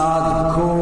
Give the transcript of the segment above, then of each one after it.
Sad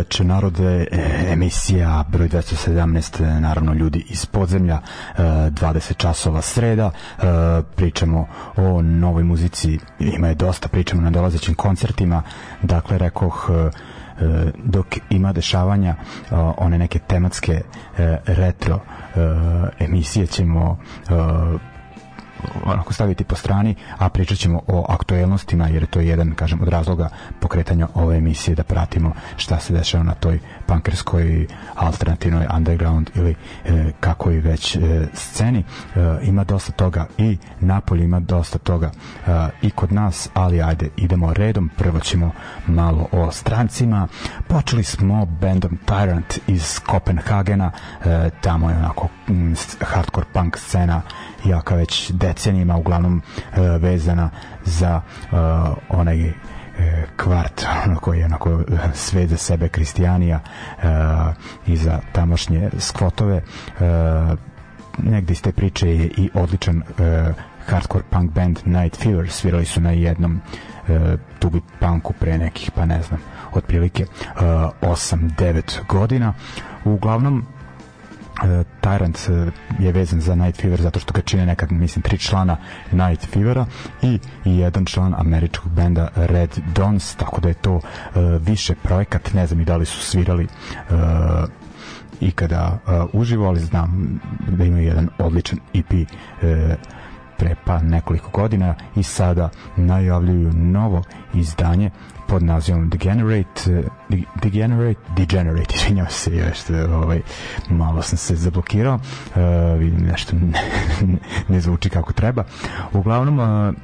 E, večer narode, E, emisija broj 217, e, naravno ljudi iz podzemlja, e, 20 časova sreda, E, pričamo o novoj muzici, ima je dosta, pričamo na dolazećim koncertima, dakle rekoh e, e, dok ima dešavanja e, one neke tematske e, retro e, emisije ćemo e, onako staviti po strani, a pričat ćemo o aktuelnostima, jer to je jedan, kažem, od razloga pokretanja ove emisije da pratimo šta se dešava na toj pankerskoj alternativnoj underground ili e, kako i već e, sceni. E, ima dosta toga i napolje ima dosta toga e, i kod nas, ali ajde, idemo redom. Prvo ćemo malo o strancima. Počeli smo bandom Tyrant iz Kopenhagena, e, tamo je onako s- hardcore punk scena jaka već decenijima uglavnom e, vezana za e, onaj kvart ono koji je onako e, sve za sebe kristijanija e, i za tamošnje skvotove e, negde iz te priče je i odličan e, hardcore punk band Night Fever svirali su na jednom e, tubi punku pre nekih pa ne znam otprilike e, 8-9 godina. Uglavnom e, Tyrant e, je vezan za Night Fever zato što ga čine nekad, mislim, tri člana Night Fevera i, i jedan član američkog benda Red Dons, tako da je to e, više projekat, ne znam i da li su svirali e, ikada e, uživo, ali znam da imaju jedan odličan EP e, pre pa nekoliko godina i sada najavljuju novo izdanje pod nazivom Degenerate eh, De- Degenerate Degenerate izvinjavam se još ovaj, malo sam se zablokirao uh, vidim nešto ne, ne zvuči kako treba. Uglavnom uh,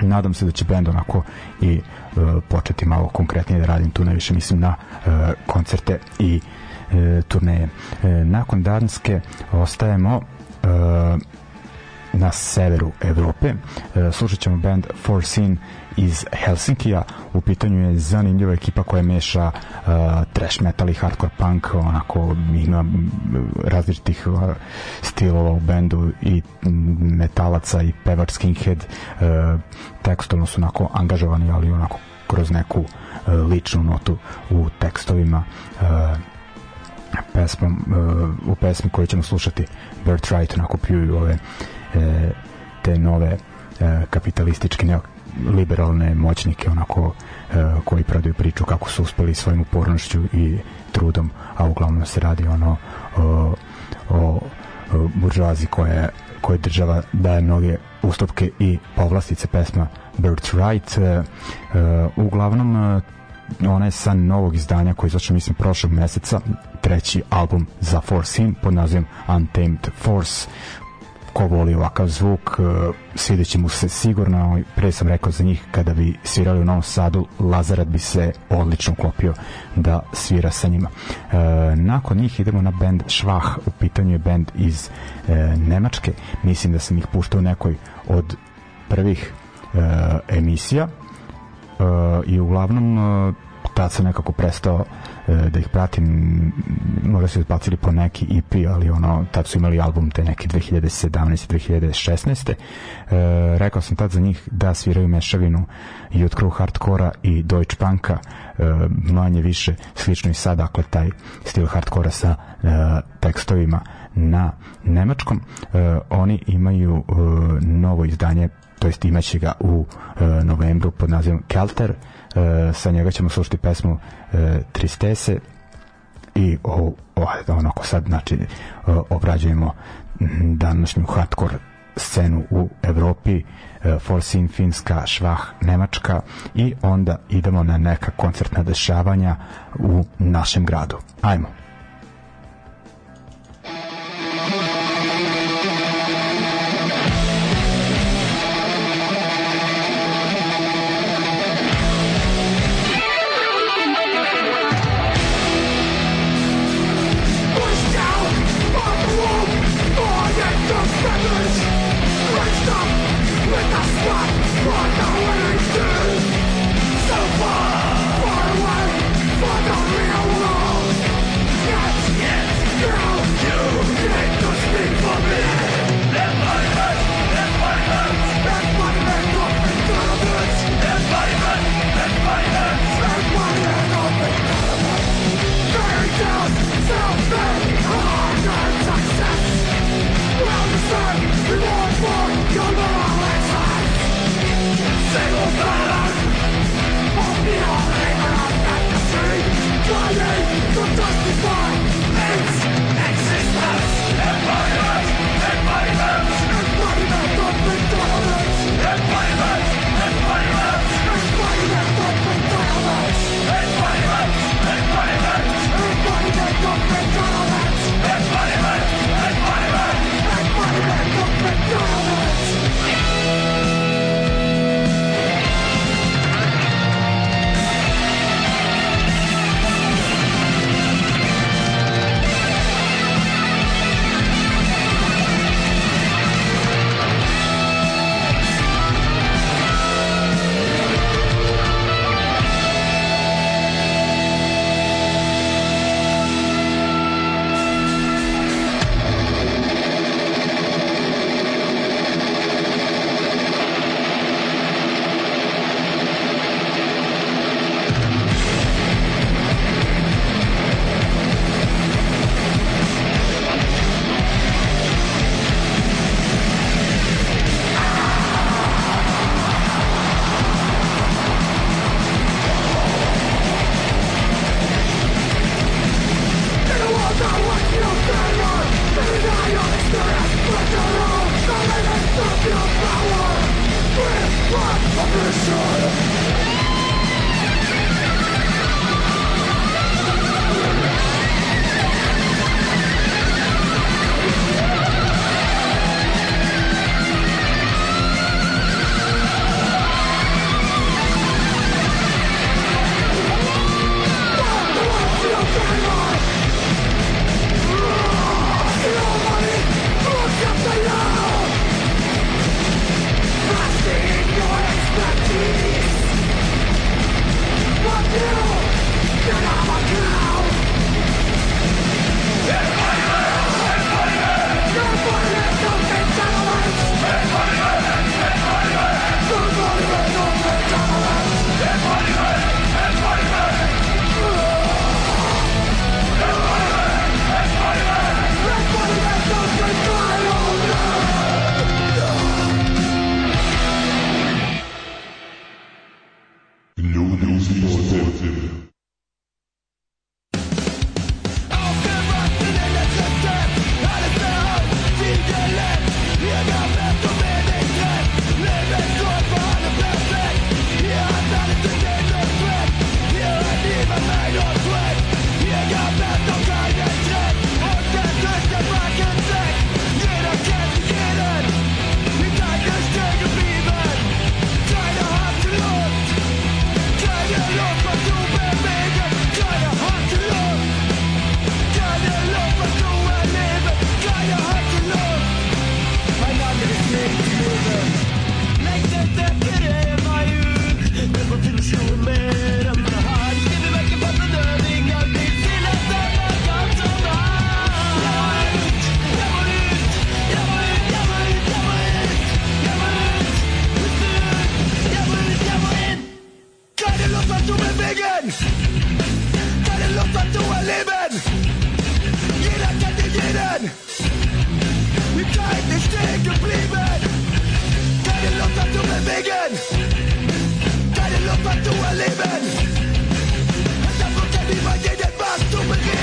nadam se da će bend onako i uh, početi malo konkretnije da radim tu najviše mislim na uh, koncerte i uh, turneje. Uh, nakon Danske ostajemo na severu Evrope. E, slušat ćemo band Four Scene iz Helsinkija. U pitanju je zanimljiva ekipa koja meša uh, trash metal i hardcore punk, onako ima različitih uh, stilova u bendu i metalaca i pevač skinhead. Uh, tekstovno su onako angažovani, ali onako kroz neku uh, ličnu notu u tekstovima. Uh, pesmom, uh, u pesmi koju ćemo slušati Birthright onako pljuju ove e, te nove e, kapitalističke liberalne moćnike onako e, koji prodaju priču kako su uspeli svojim upornošću i trudom a uglavnom se radi ono o, o buržoazi koja koje država daje mnoge ustupke i povlastice pesma Birthright uh, uglavnom uh, ona je sa novog izdanja koji izašao mislim prošlog meseca treći album za Force Him pod nazivom Untamed Force ko voli ovakav zvuk uh, svideće mu se sigurno pre sam rekao za njih kada bi svirali u Novom Sadu Lazarat bi se odlično klopio da svira sa njima. Uh, nakon njih idemo na band Švah u pitanju je band iz uh, Nemačke. Mislim da sam ih puštao u nekoj od prvih uh, emisija. Uh, i uglavnom uh, tad sam nekako prestao e, da ih pratim možda su izbacili po neki EP ali ono tad su imali album te neke 2017 2016 e, rekao sam tad za njih da sviraju mešavinu i od crew hardkora i Deutsche Punka e, manje više slično i sad dakle taj stil hardkora sa e, tekstovima na nemačkom. E, oni imaju e, novo izdanje to jest imaće ga u e, novembru pod nazivom Kelter. e, sa njega ćemo slušati pesmu e, Tristese i o, o, onako sad znači o, obrađujemo današnju hardcore scenu u Evropi e, Forsin Finska, Švah, Nemačka i onda idemo na neka koncertna dešavanja u našem gradu. Ajmo! geblieben. Die Zeit ist stehen geblieben. Keine Lust hat zu bewegen. Keine Lust hat zu erleben. Es erfüllt ja niemand jeden was zu begehen.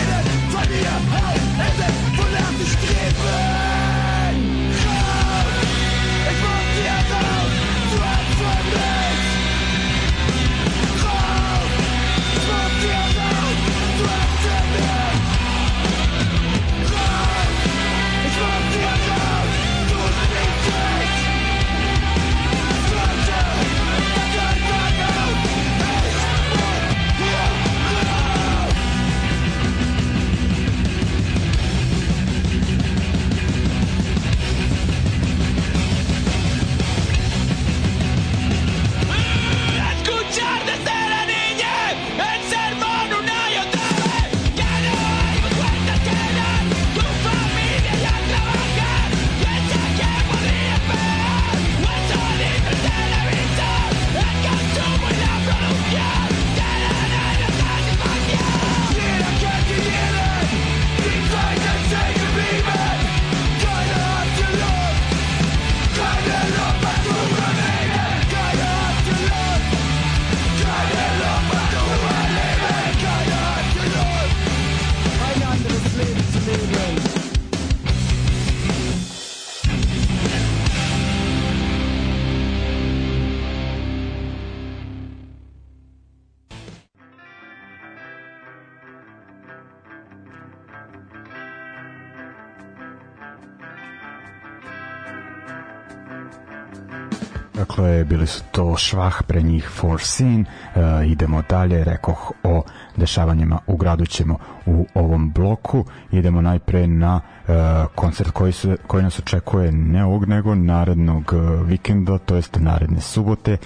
Dakle, bili su to švah pre njih For Sin. E, idemo dalje, rekoh o dešavanjima u gradu ćemo u ovom bloku. Idemo najpre na e, koncert koji, su, koji nas očekuje ne ovog nego narednog e, vikenda, to jest naredne subote, e,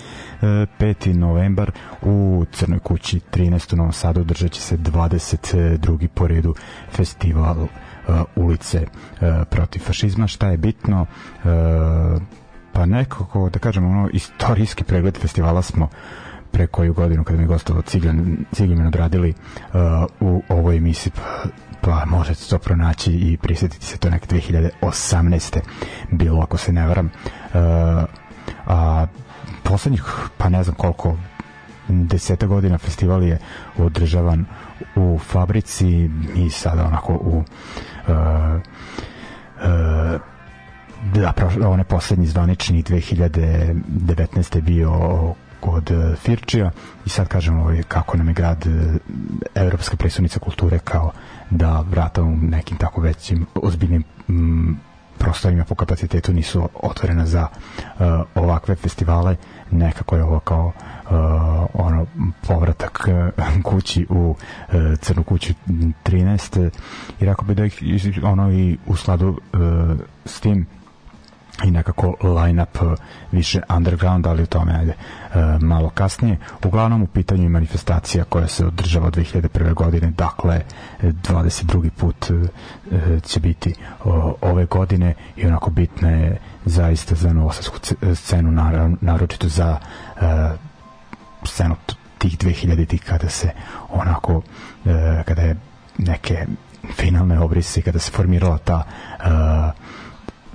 5. novembar u Crnoj kući 13. u Novom Sadu održat će se 22. po redu festival uh, ulice uh, protiv fašizma. Šta je bitno? Pa nekako, da kažemo, ono, istorijski pregled festivala smo pre koju godinu kada mi je gostalo Cigljan, Cigljan odradili uh, u ovoj emisiji pa, pa možete to pronaći i prisetiti se to neke 2018. bilo ako se ne varam uh, a poslednjih pa ne znam koliko deseta godina festival je održavan u fabrici i sada onako u uh, uh, da, onaj poslednji zvanični 2019. je bio kod e, Firčija i sad kažemo ovaj, kako nam je grad e, Evropska predstavnica kulture kao da vrata u nekim tako većim ozbiljnim m, prostorima po kapacitetu nisu otvorena za uh, ovakve festivale nekako je ovo kao uh, ono povratak uh, kući u uh, Crnu kuću 13 i rekao bi da ih ono i u sladu uh, s tim i nekako line-up uh, više underground, ali u tome ajde uh, malo kasnije. Uglavnom u pitanju je manifestacija koja se održava 2001. godine, dakle 22. put uh, će biti ove godine i onako bitna je zaista za novosadsku scenu, naročito za scenu tih 2000-ih kada se onako kada je neke finalne obrise kada se formirala ta uh,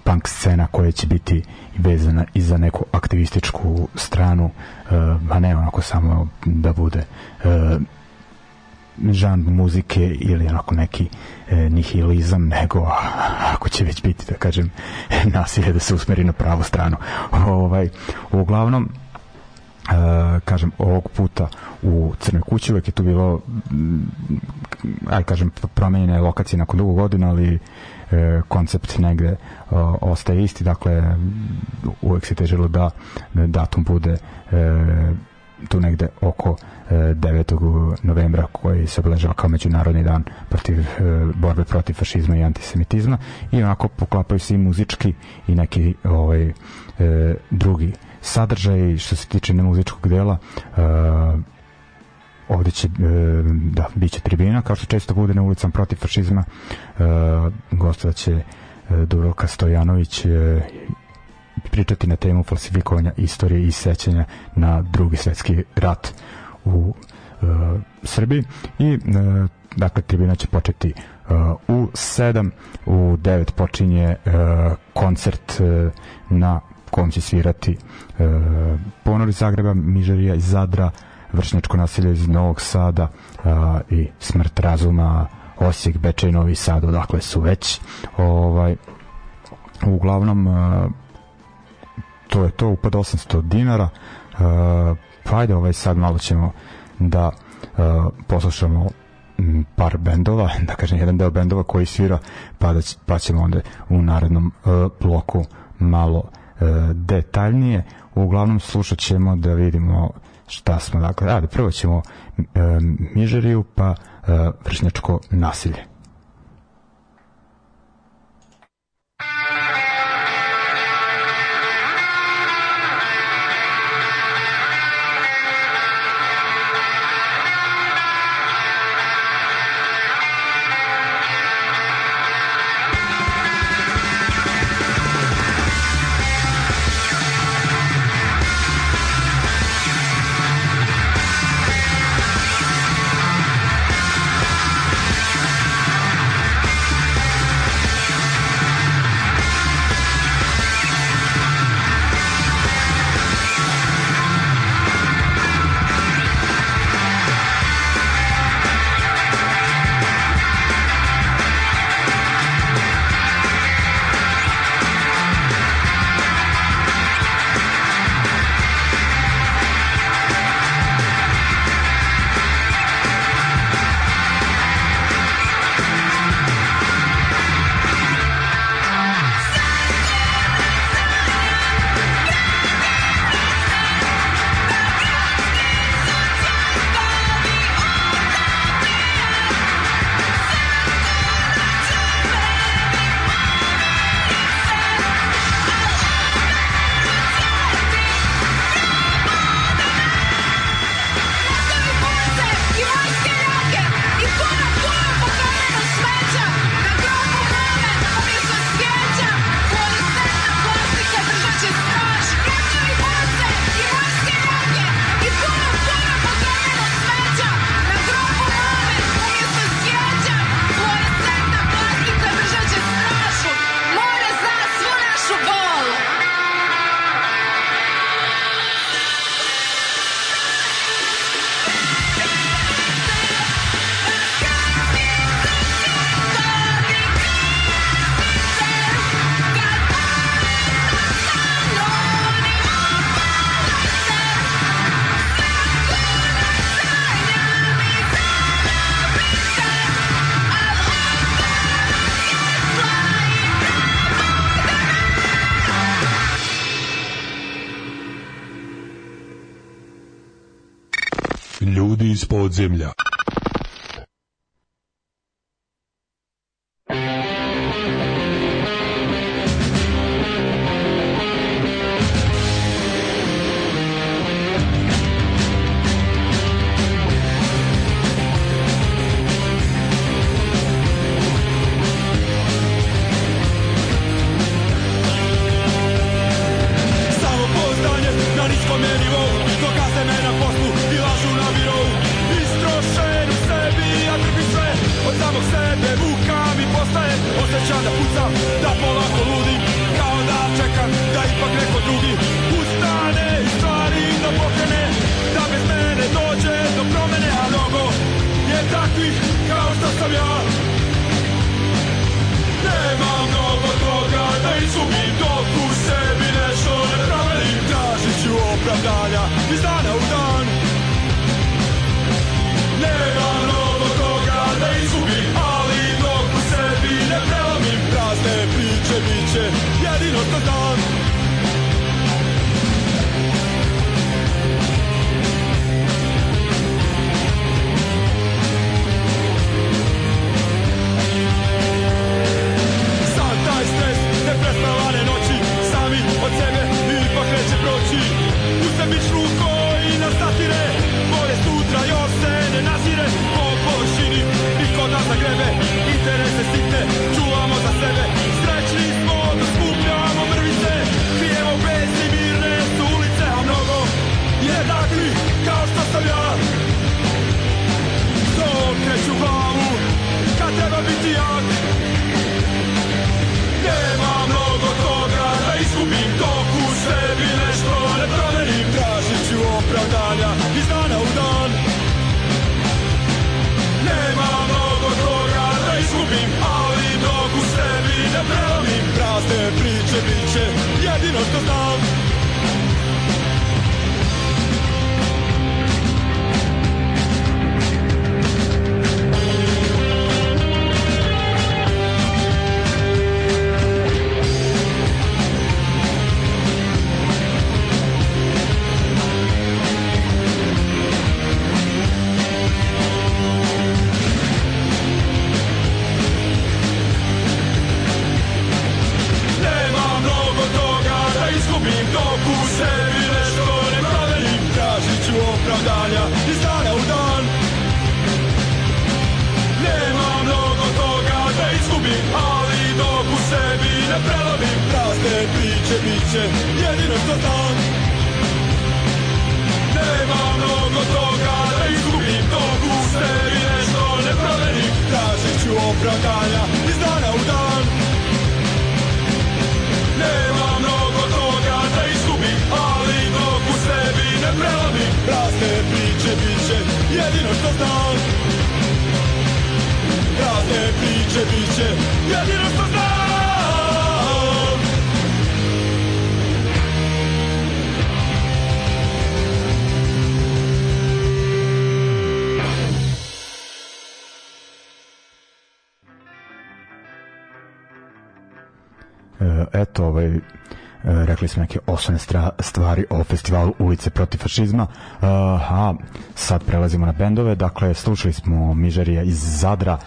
punk scena koja će biti vezana i za neku aktivističku stranu, uh, a ne onako samo da bude uh, žan muzike ili onako neki e, nihilizam, nego ako će već biti, da kažem, nasilje da se usmeri na pravu stranu. Ovaj, uglavnom, Uh, kažem, ovog puta u Crnoj kući uvek je tu bilo aj kažem, promenjena lokacija nakon dugo godina, ali koncept negde e, ostaje isti, dakle uvek se težilo da datum bude e, tu negde oko e, 9. novembra koji se obeležava kao međunarodni dan protiv e, borbe protiv fašizma i antisemitizma i onako poklapaju se i muzički i neki ovaj, e, drugi sadržaj što se tiče nemuzičkog dela e, ovde će e, da biće tribina. Kao što često bude na ulicama protiv fašizma e, gostovaće Dubrovka Stojanović e, pričati na temu falsifikovanja istorije i sećanja na drugi svetski rat u Srbiji. I dakle tribina će početi u 7 u 9 počinje koncert na kom će svirati Ponor iz Zagreba, Mižarija iz Zadra, Vršnjačko nasilje iz Novog Sada uh, i Smrt razuma Osijek, Bečej, Novi Sad, odakle su već ovaj, uglavnom uh, to je to, upad 800 dinara uh, pa ajde ovaj sad malo ćemo da uh, poslušamo par bendova, da kažem jedan deo bendova koji svira, pa, da, pa ćemo onda u narednom uh, bloku malo uh, detaljnije. Uglavnom slušat ćemo da vidimo šta smo, dakle, ajde, prvo ćemo uh, Mižeriju, pa uh, vršnjačko nasilje. Ulice protiv fašizma, e, a sad prelazimo na bendove, dakle, slušali smo Mižerija iz Zadra,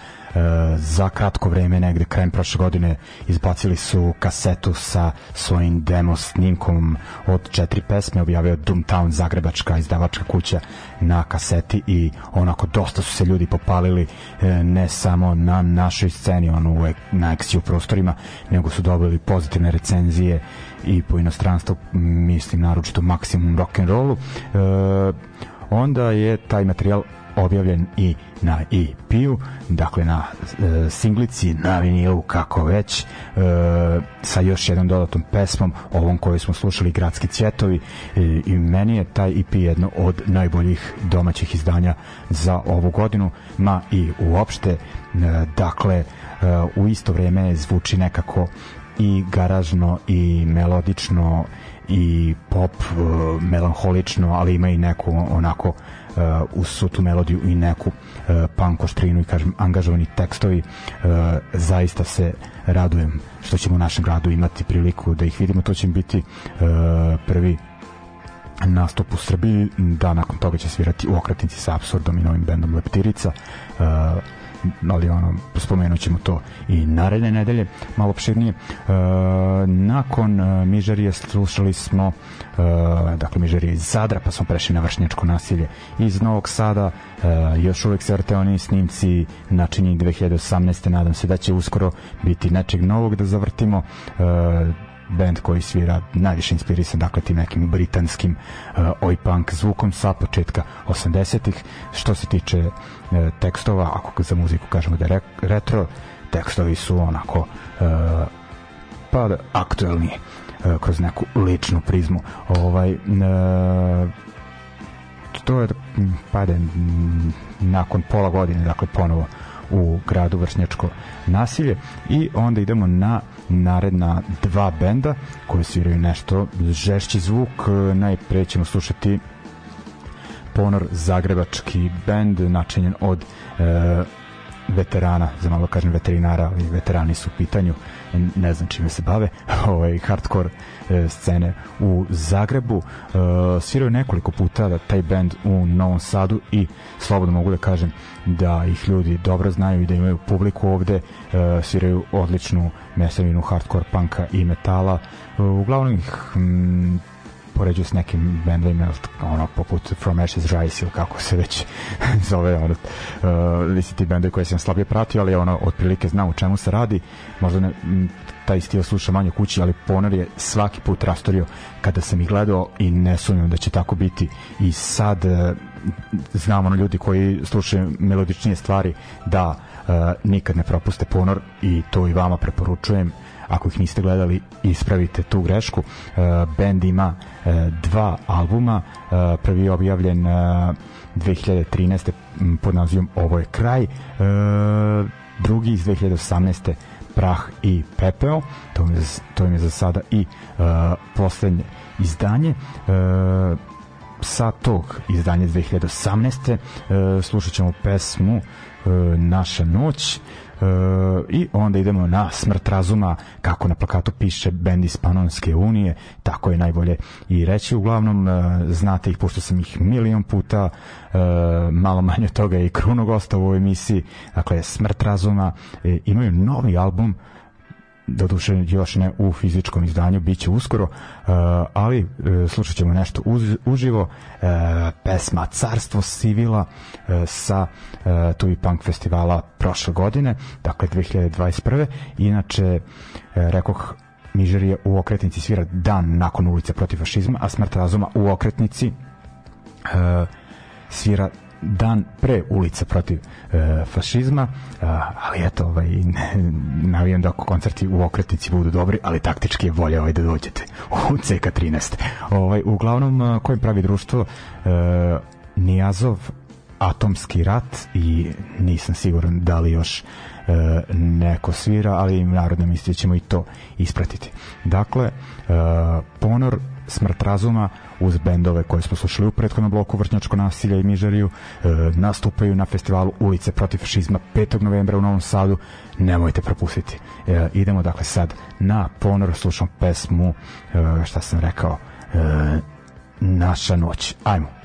za kratko vreme, negde krajem prošle godine, izbacili su kasetu sa svojim demo snimkom od četiri pesme, objavio Doomtown, Zagrebačka izdavačka kuća na kaseti i onako dosta su se ljudi popalili e, ne samo na našoj sceni, ono na XU prostorima, nego su dobili pozitivne recenzije i po inostranstvu, mislim naročito maksimum rock'n'rollu. E, onda je taj materijal objavljen i na EP-u, dakle na e, singlici, na vinilu, kako već, e, sa još jednom dodatnom pesmom, ovom koju smo slušali, Gradski cvjetovi, e, i meni je taj EP jedno od najboljih domaćih izdanja za ovu godinu, ma i uopšte, e, dakle, e, u isto vreme zvuči nekako i garažno i melodično i pop uh, melanholično, ali ima i neku onako uh, uz svu tu melodiju i neku uh, punk oštrinu i kažem angažovani tekstovi uh, zaista se radujem što ćemo u našem gradu imati priliku da ih vidimo. To će biti uh, prvi nastup u Srbiji da nakon toga će svirati u okratnici sa Absurdom i novim bendom Leptirica uh, ali ono, spomenut ćemo to i naredne nedelje, malo opširnije. E, nakon e, Mižarije slušali smo e, dakle Mižarije iz Zadra, pa smo prešli na vršnjačko nasilje iz Novog Sada, e, još uvek se vrte oni snimci načinjeni 2018. Nadam se da će uskoro biti nečeg novog da zavrtimo. E, band koji svira najviše inspirisan dakle tim nekim britanskim uh, oi punk zvukom sa početka 80-ih što se tiče uh, tekstova ako za muziku kažemo da je re retro tekstovi su onako uh, pa aktuelni uh, kroz neku ličnu prizmu. Ovaj uh, to je pa da nakon pola godine dakle ponovo u gradu Vršnjačko nasilje i onda idemo na naredna dva benda koji sviraju nešto žešći zvuk. Najpre ćemo slušati Ponor Zagrebački bend načinjen od e, veterana, za malo kažem veterinara, ali veterani su u pitanju, ne znam čime se bave, ovaj, hardcore e, scene u Zagrebu. E, sviraju nekoliko puta da taj band u Novom Sadu i slobodno mogu da kažem da ih ljudi dobro znaju i da imaju publiku ovde, e, sviraju odličnu meselinu hardcore punka i metala. E, uglavnom ih m, poređuju s nekim bendovima ono poput From Ashes Rise ili kako se već zove ono uh, ti bendovi koje sam slabije pratio ali ono otprilike znam u čemu se radi. Možda ne, taj stil sluša manje kući ali Ponor je svaki put rastorio kada sam ih gledao i ne sumnjam da će tako biti. I sad uh, znam ono ljudi koji slušaju melodičnije stvari da uh, nikad ne propuste Ponor i to i vama preporučujem. uh, ako ih niste gledali ispravite tu grešku uh, band ima uh, dva albuma uh, prvi je objavljen uh, 2013. pod nazivom Ovo je kraj drugi iz 2018. Prah i pepeo to im je, to im je za sada i poslednje izdanje sa tog izdanja 2018. Uh, slušat ćemo pesmu uh, Naša noć E, i onda idemo na smrt razuma kako na plakatu piše bend iz Panonske unije tako je najbolje i reći. Uglavnom e, znate ih pošto sam ih milion puta e, malo manje toga i Kruno gosta u ovoj emisiji. Dakle smrt razuma e, imaju novi album doduše još ne u fizičkom izdanju, bit će uskoro, uh, ali uh, slušat ćemo nešto uz, uživo, uh, pesma Carstvo Sivila sa Tuvi Punk festivala prošle godine, dakle 2021. Inače, rekoh, Mižer je u okretnici svira dan nakon ulice protiv fašizma, a Smrt razuma u okretnici svira dan pre ulica protiv e, fašizma, e, ali eto, ovaj, navijam da koncerti u okretnici budu dobri, ali taktički je bolje ovaj, da dođete u CK13. Ovaj, uglavnom, e, koji pravi društvo? E, Nijazov, Atomski rat i nisam siguran da li još e, neko svira, ali narodne misli ćemo i to ispratiti. Dakle, e, Ponor Smrt razuma uz bendove koje smo slušali u prethodnom bloku Vršnjačko nasilje i Mižariju e, nastupaju na festivalu Ulice protiv fašizma 5. novembra u Novom Sadu. Nemojte propustiti. E, idemo dakle sad na ponor slušam pesmu e, šta sam rekao e, Naša noć. Ajmo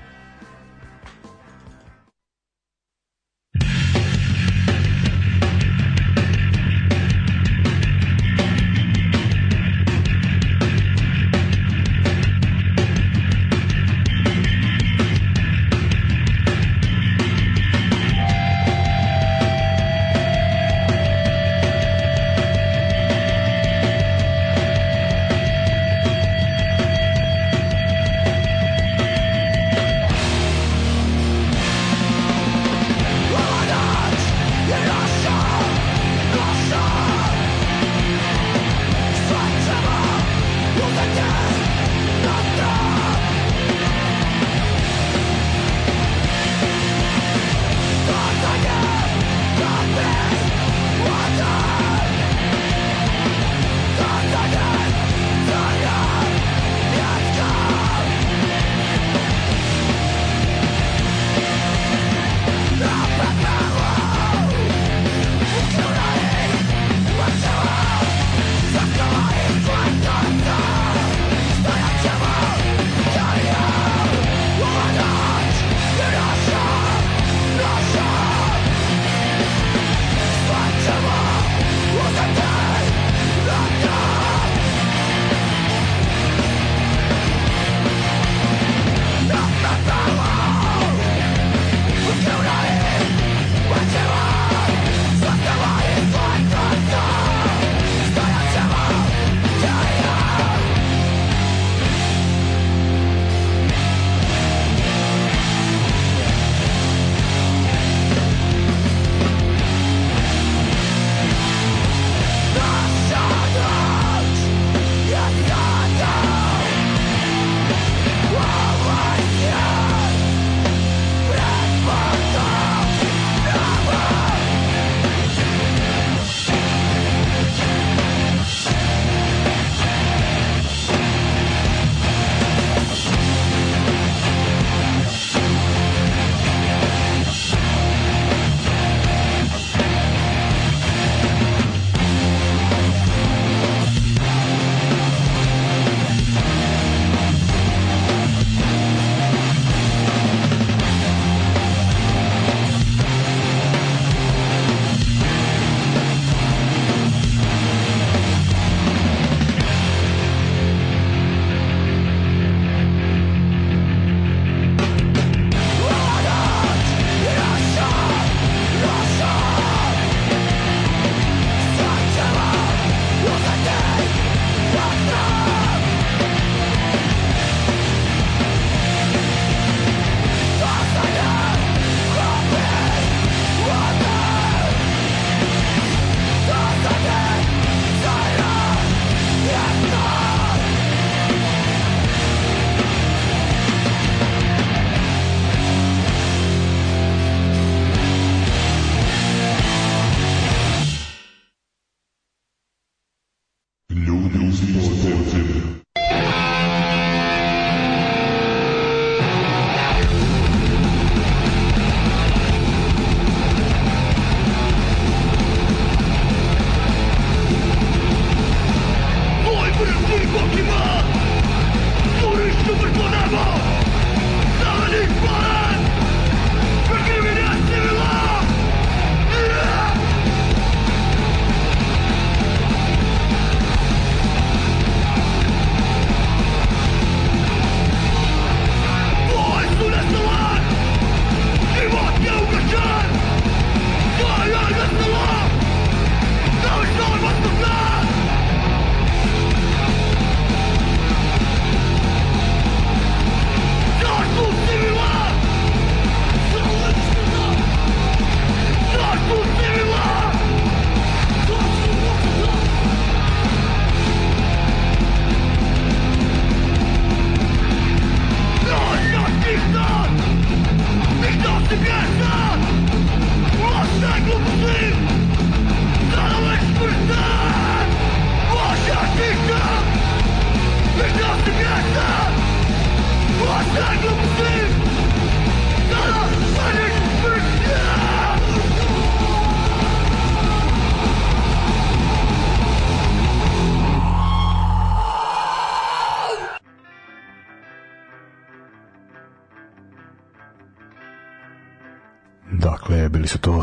Let's!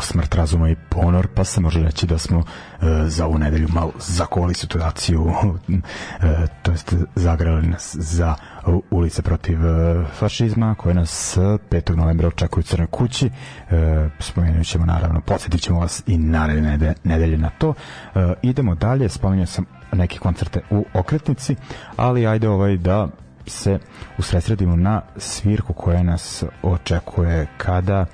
Smrt razuma i ponor, pa se može reći da smo e, za ovu nedelju malo zakoli situaciju, e, to jest zagrali nas za ulice protiv e, fašizma koje nas 5. novembra očekuju u Crnoj kući. E, spomenut ćemo naravno, podsjetit ćemo vas i naredne nedelje na to. E, idemo dalje, spomenuo sam neke koncerte u okretnici, ali ajde ovaj da se usresredimo na svirku koja nas očekuje kada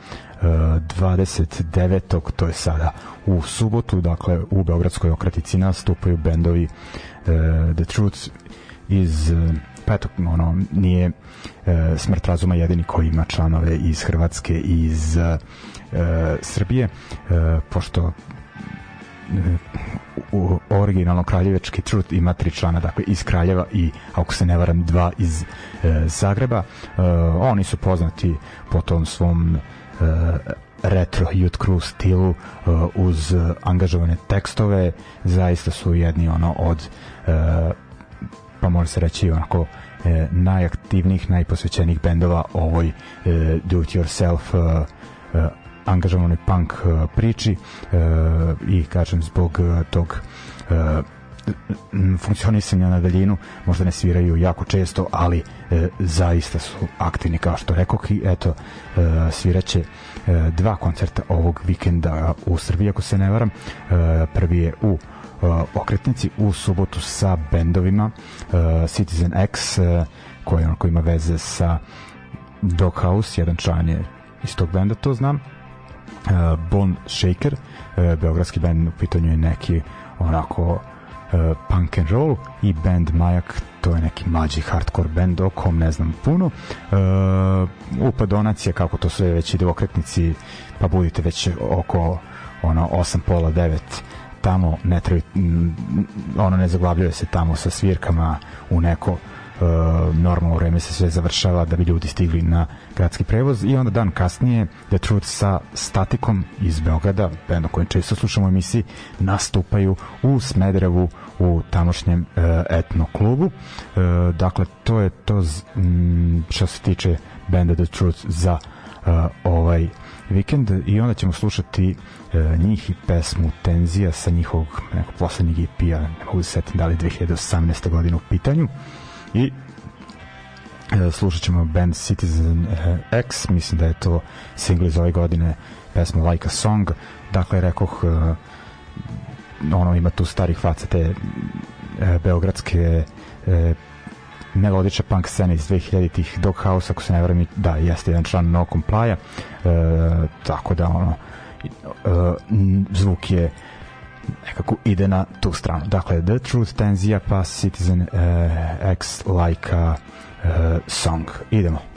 29. to je sada u subotu, dakle u Beogradskoj okratici nastupaju bendovi uh, The Truth iz uh, pa eto, ono, nije uh, Smrt razuma jedini koji ima članove iz Hrvatske i iz uh, Srbije, uh, pošto u originalno kraljevečki Truth ima tri člana, dakle iz Kraljeva i ako se ne varam dva iz e, Zagreba. E, oni su poznati po tom svom e, retro youth crew stilu uh, uz angažovane tekstove zaista su jedni ono od pa može se reći onako najaktivnijih, najposvećenijih bendova ovoj do it yourself angažovanoj punk priči i kažem zbog tog funkcionisanja na daljinu možda ne sviraju jako često ali e, zaista su aktivni kao što rekoh i eto e, sviraće e, dva koncerta ovog vikenda u Srbiji ako se ne varam. E, prvi je u e, okretnici u subotu sa bendovima e, Citizen X e, koji onako ima veze sa Doghouse jedan član je iz tog benda to znam. E, Bone Shaker e, beogradski band u pitanju je neki onako uh, punk and roll i band Majak to je neki mlađi hardcore band o kom ne znam puno. Uh, upa donacija kako to sve već ide u okretnici pa budite već oko ono 8 pola 9 tamo ne treba ono ne zaglavljuje se tamo sa svirkama u neko normalno vreme se sve završava da bi ljudi stigli na gradski prevoz i onda dan kasnije The Truth sa Statikom iz Beograda, band kojem često slušamo u emisiji, nastupaju u Smederevu u tamošnjem uh, etno klubu. Uh, dakle, to je to z, m, što se tiče benda The Truth za uh, ovaj vikend i onda ćemo slušati uh, njih i pesmu Tenzija sa njihovog nekog poslednjeg EP-a, ne mogu se setiti da li 2018. godina u pitanju. Uh, i e, slušat ćemo band Citizen e, X mislim da je to single iz ove godine pesma Like a Song. Dakle rekoh e, ono ima tu starih faca te e, beogradske e, melodične punk scene iz 2000-ih Doghouse ako se ne vremi da jeste jedan član No Comply e, tako da ono e, zvuk je nekako ide na tu stranu. Dakle, The Truth Tenzija pa Citizen uh, X Like a uh, Song. Idemo.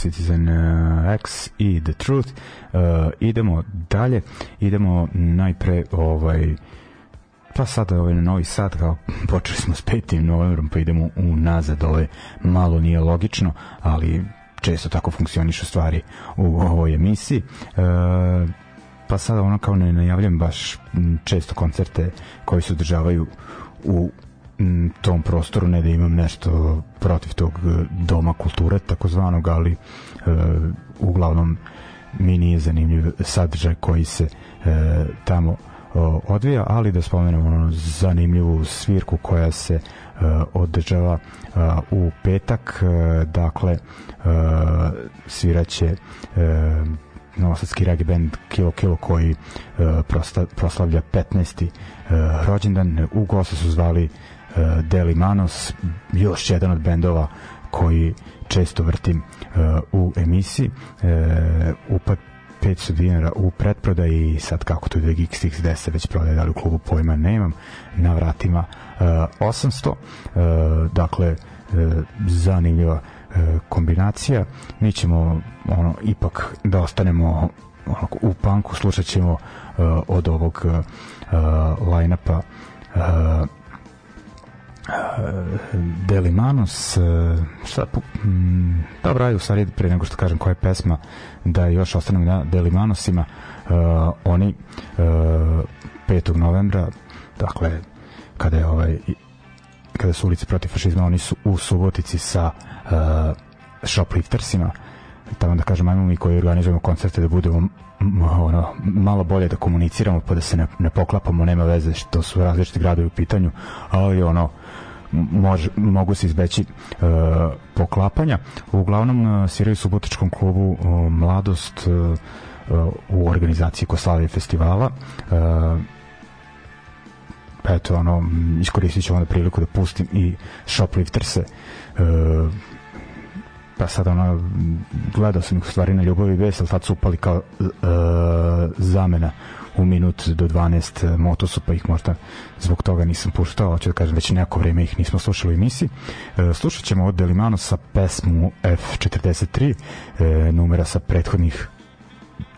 Citizen uh, X i The Truth. Uh, idemo dalje, idemo najpre ovaj pa sada ovaj novi sad kao počeli smo s 5. novembrom pa idemo unazad ovo je malo nije logično ali često tako funkcionišu stvari u ovoj emisiji e, pa sada ono kao ne najavljam baš često koncerte koji se održavaju u tom prostoru ne da imam nešto protiv tog e, doma kulture takozvanog ali e, uglavnom mi nije zanimljiv sadržaj koji se e, tamo o, odvija, ali da spomenemo ono zanimljivu svirku koja se uh, održava uh, u petak, uh, dakle uh, sviraće uh, novosadski regi band Kilo Kilo koji uh, prosta, proslavlja 15. Uh, rođendan. U goste su zvali uh, Deli Manos, još jedan od bendova koji često vrtim u emisiji. Upad 500 dinara u pretprodaji i sad kako to Geeks se već prodaje, da li u klubu pojma nemam, na vratima uh, 800 uh, dakle zanimljiva kombinacija mi ćemo ono ipak da ostanemo ono, u panku slušat ćemo uh, od ovog uh, line-upa uh, Delimanos sad, mm, dobro, ajde u stvari pre nego što kažem koja je pesma da još ostanem na Delimanosima uh, oni uh, 5. novembra dakle kada je ovaj kada su ulice protiv fašizma oni su u Subotici sa uh, shopliftersima tamo da kažem ajmo mi koji organizujemo koncerte da budemo ono, malo bolje da komuniciramo pa da se ne, ne poklapamo, nema veze što su različiti gradovi u pitanju, ali ono mož, mogu se izbeći uh, poklapanja. Uglavnom uh, sviraju subotičkom klubu uh, Mladost uh, u organizaciji Koslavije festivala. Uh, eto, ono, iskoristit ću onda priliku da pustim i Shoplifterse uh, pa sad ono gledao sam ih u stvari na Ljubavi Ves, ali tad su upali kao uh, zamena u minut do 12 motosu, pa ih možda zbog toga nisam puštao, hoću da kažem već neko vreme ih nismo slušali u emisiji. E, slušat ćemo od Delimano sa pesmu F43, e, numera sa prethodnih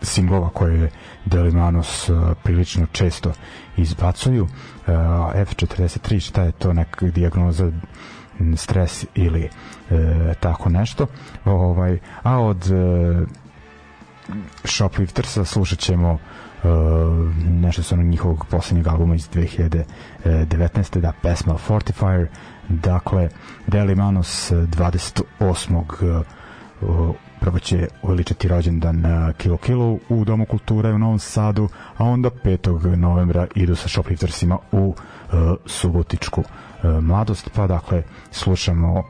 singlova koje je Delimanos uh, prilično često izbacuju. Uh, F43, šta je to neka dijagnoza stres ili e, tako nešto. Ovaj, a od e, Shopliftersa slušat ćemo Uh, nešto sa njihovog poslednjeg albuma iz 2019. da pesma Fortifier dakle Deli Manos 28. Uh, prvo će uveličati rođendan Kilo Kilo u Domu kulture u Novom Sadu, a onda 5. novembra idu sa Shopliftersima u uh, Subotičku uh, mladost, pa dakle slušamo uh,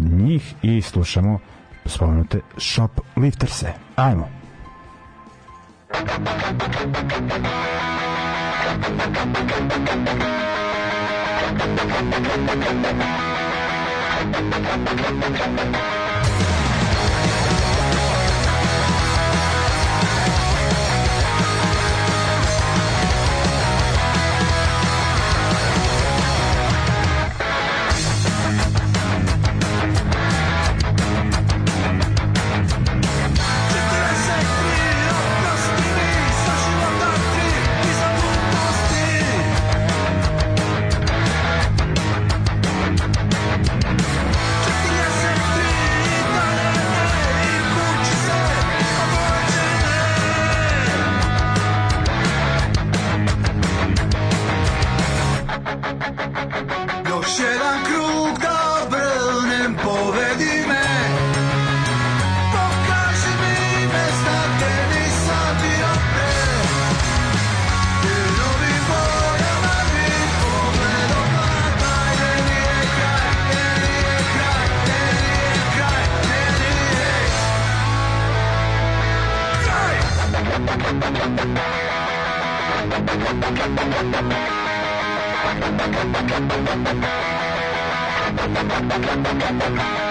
njih i slušamo spomenute Shoplifterse. Ajmo! Thank you. Još jedan krug da obrnem, povedi me Pokaži mi mesta! Thank you.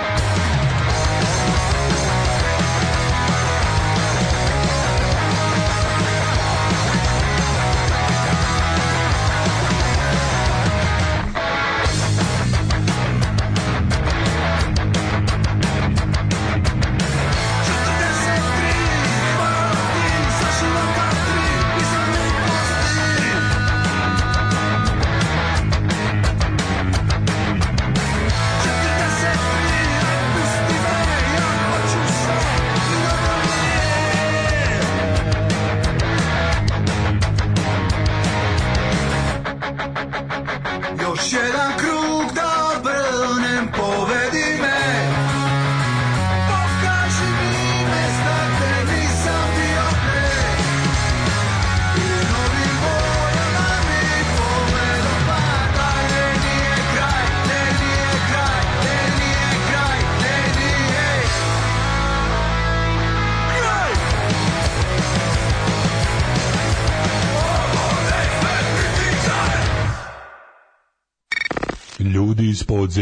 Iz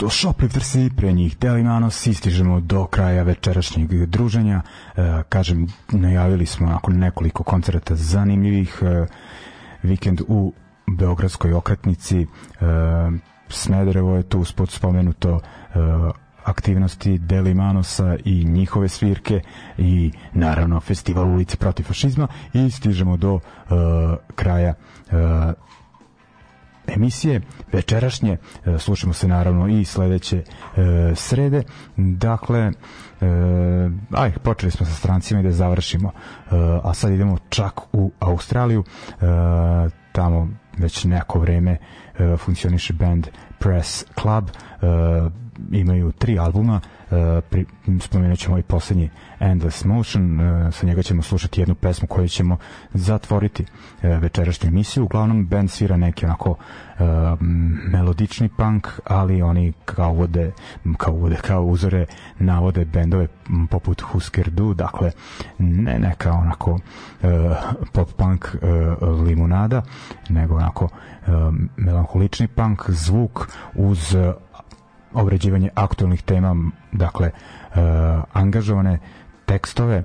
Bili su to Shopliftersi, pre njih Delimanos, istižemo do kraja večerašnjeg druženja. E, kažem, najavili smo nakon nekoliko koncerta zanimljivih e, vikend u Beogradskoj okretnici. E, Smederevo je tu uspod spomenuto e, aktivnosti Delimanosa i njihove svirke i naravno festival ulice protiv fašizma i stižemo do e, kraja e, emisije večerašnje e, slušamo se naravno i sledeće e, srede. Dakle e, aj počeli smo sa strancima i da završimo a sad idemo čak u Australiju tamo već neko vreme funkcioniše band Press Club imaju tri albuma pri, spomenut ćemo i poslednji Endless Motion e, sa njega ćemo slušati jednu pesmu koju ćemo zatvoriti e, večerašnju emisiju. Uglavnom band svira neki onako melodični punk ali oni kao uvode kao uvode kao uzore navode bendove poput Husker Du dakle ne neka onako pop punk limunada nego onako melankolični punk zvuk uz obrađivanje aktualnih tema, dakle, e, angažovane tekstove, e,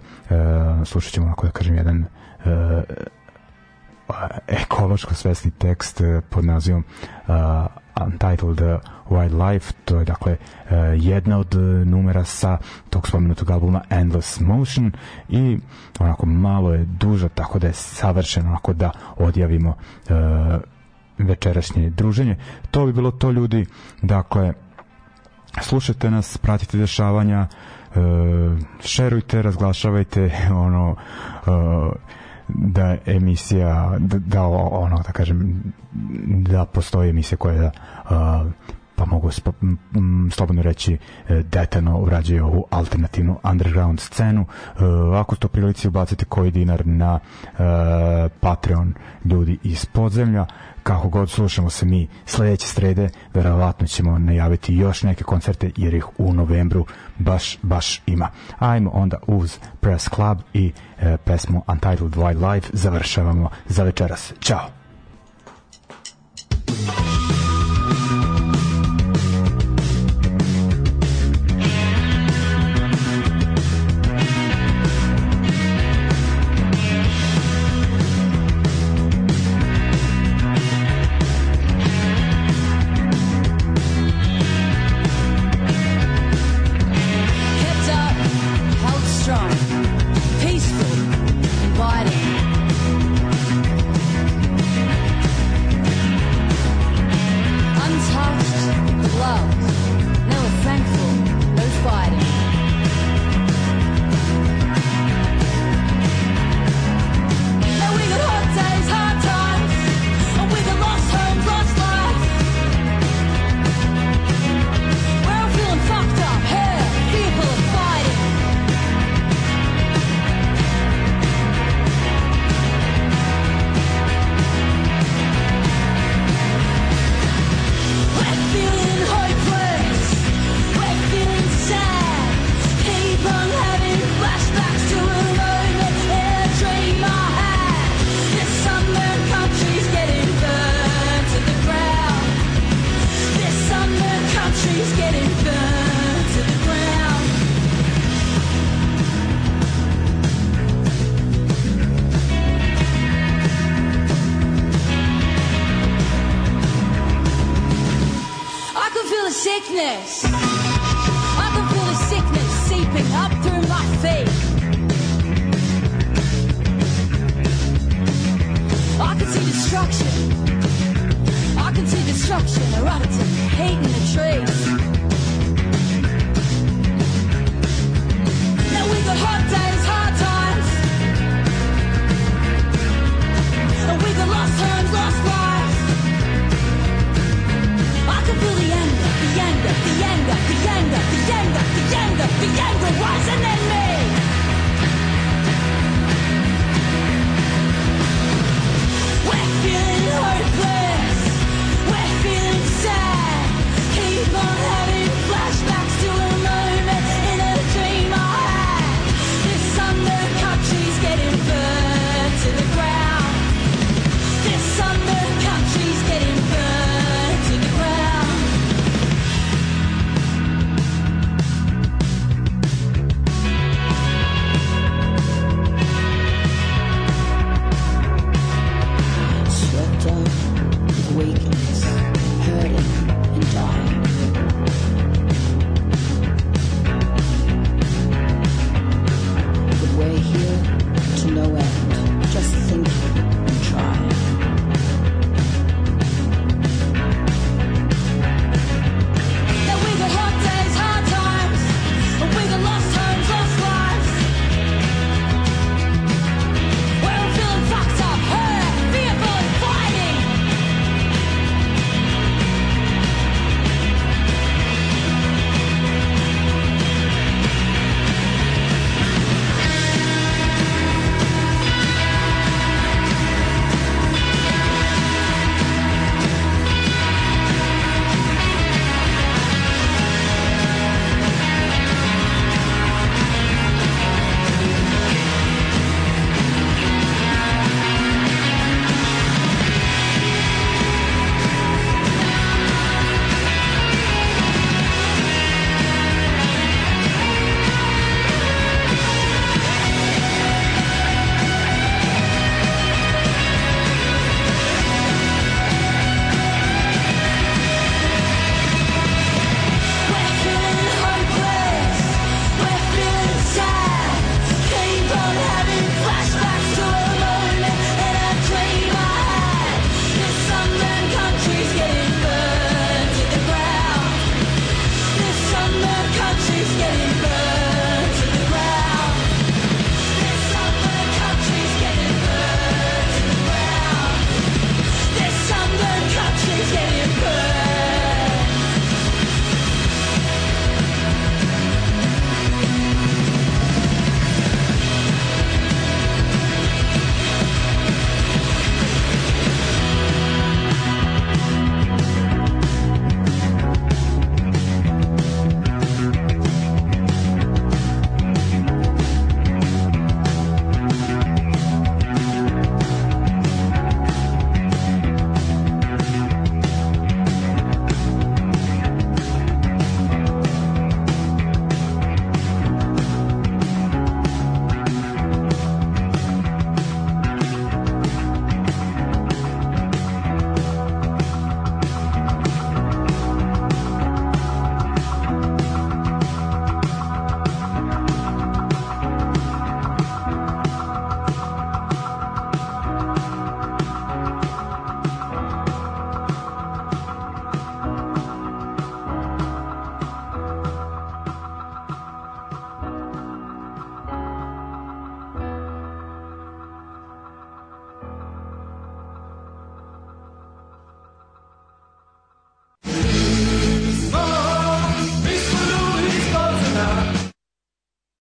slušat ćemo, ako da kažem, jedan e, ekološko svesni tekst e, pod nazivom uh, Untitled Wildlife, to je dakle uh, jedna od numera sa tog spomenutog albuma Endless Motion i onako malo je duža, tako da je savršeno onako da odjavimo uh, večerašnje druženje. To bi bilo to ljudi, dakle slušajte nas, pratite dešavanja, uh, šerujte, razglašavajte ono uh, da emisija da, da ono da kažem da postoji emisija koja da, uh, pa mogu spo, m, slobodno reći detano urađuje ovu alternativnu underground scenu. Uh, ako ste u prilici ubacite koji dinar na uh, Patreon ljudi iz podzemlja kako god slušamo se mi sledeće srede, verovatno ćemo najaviti još neke koncerte jer ih u novembru baš, baš ima. Ajmo onda uz Press Club i e, pesmu Untitled Wildlife završavamo za večeras. Ćao!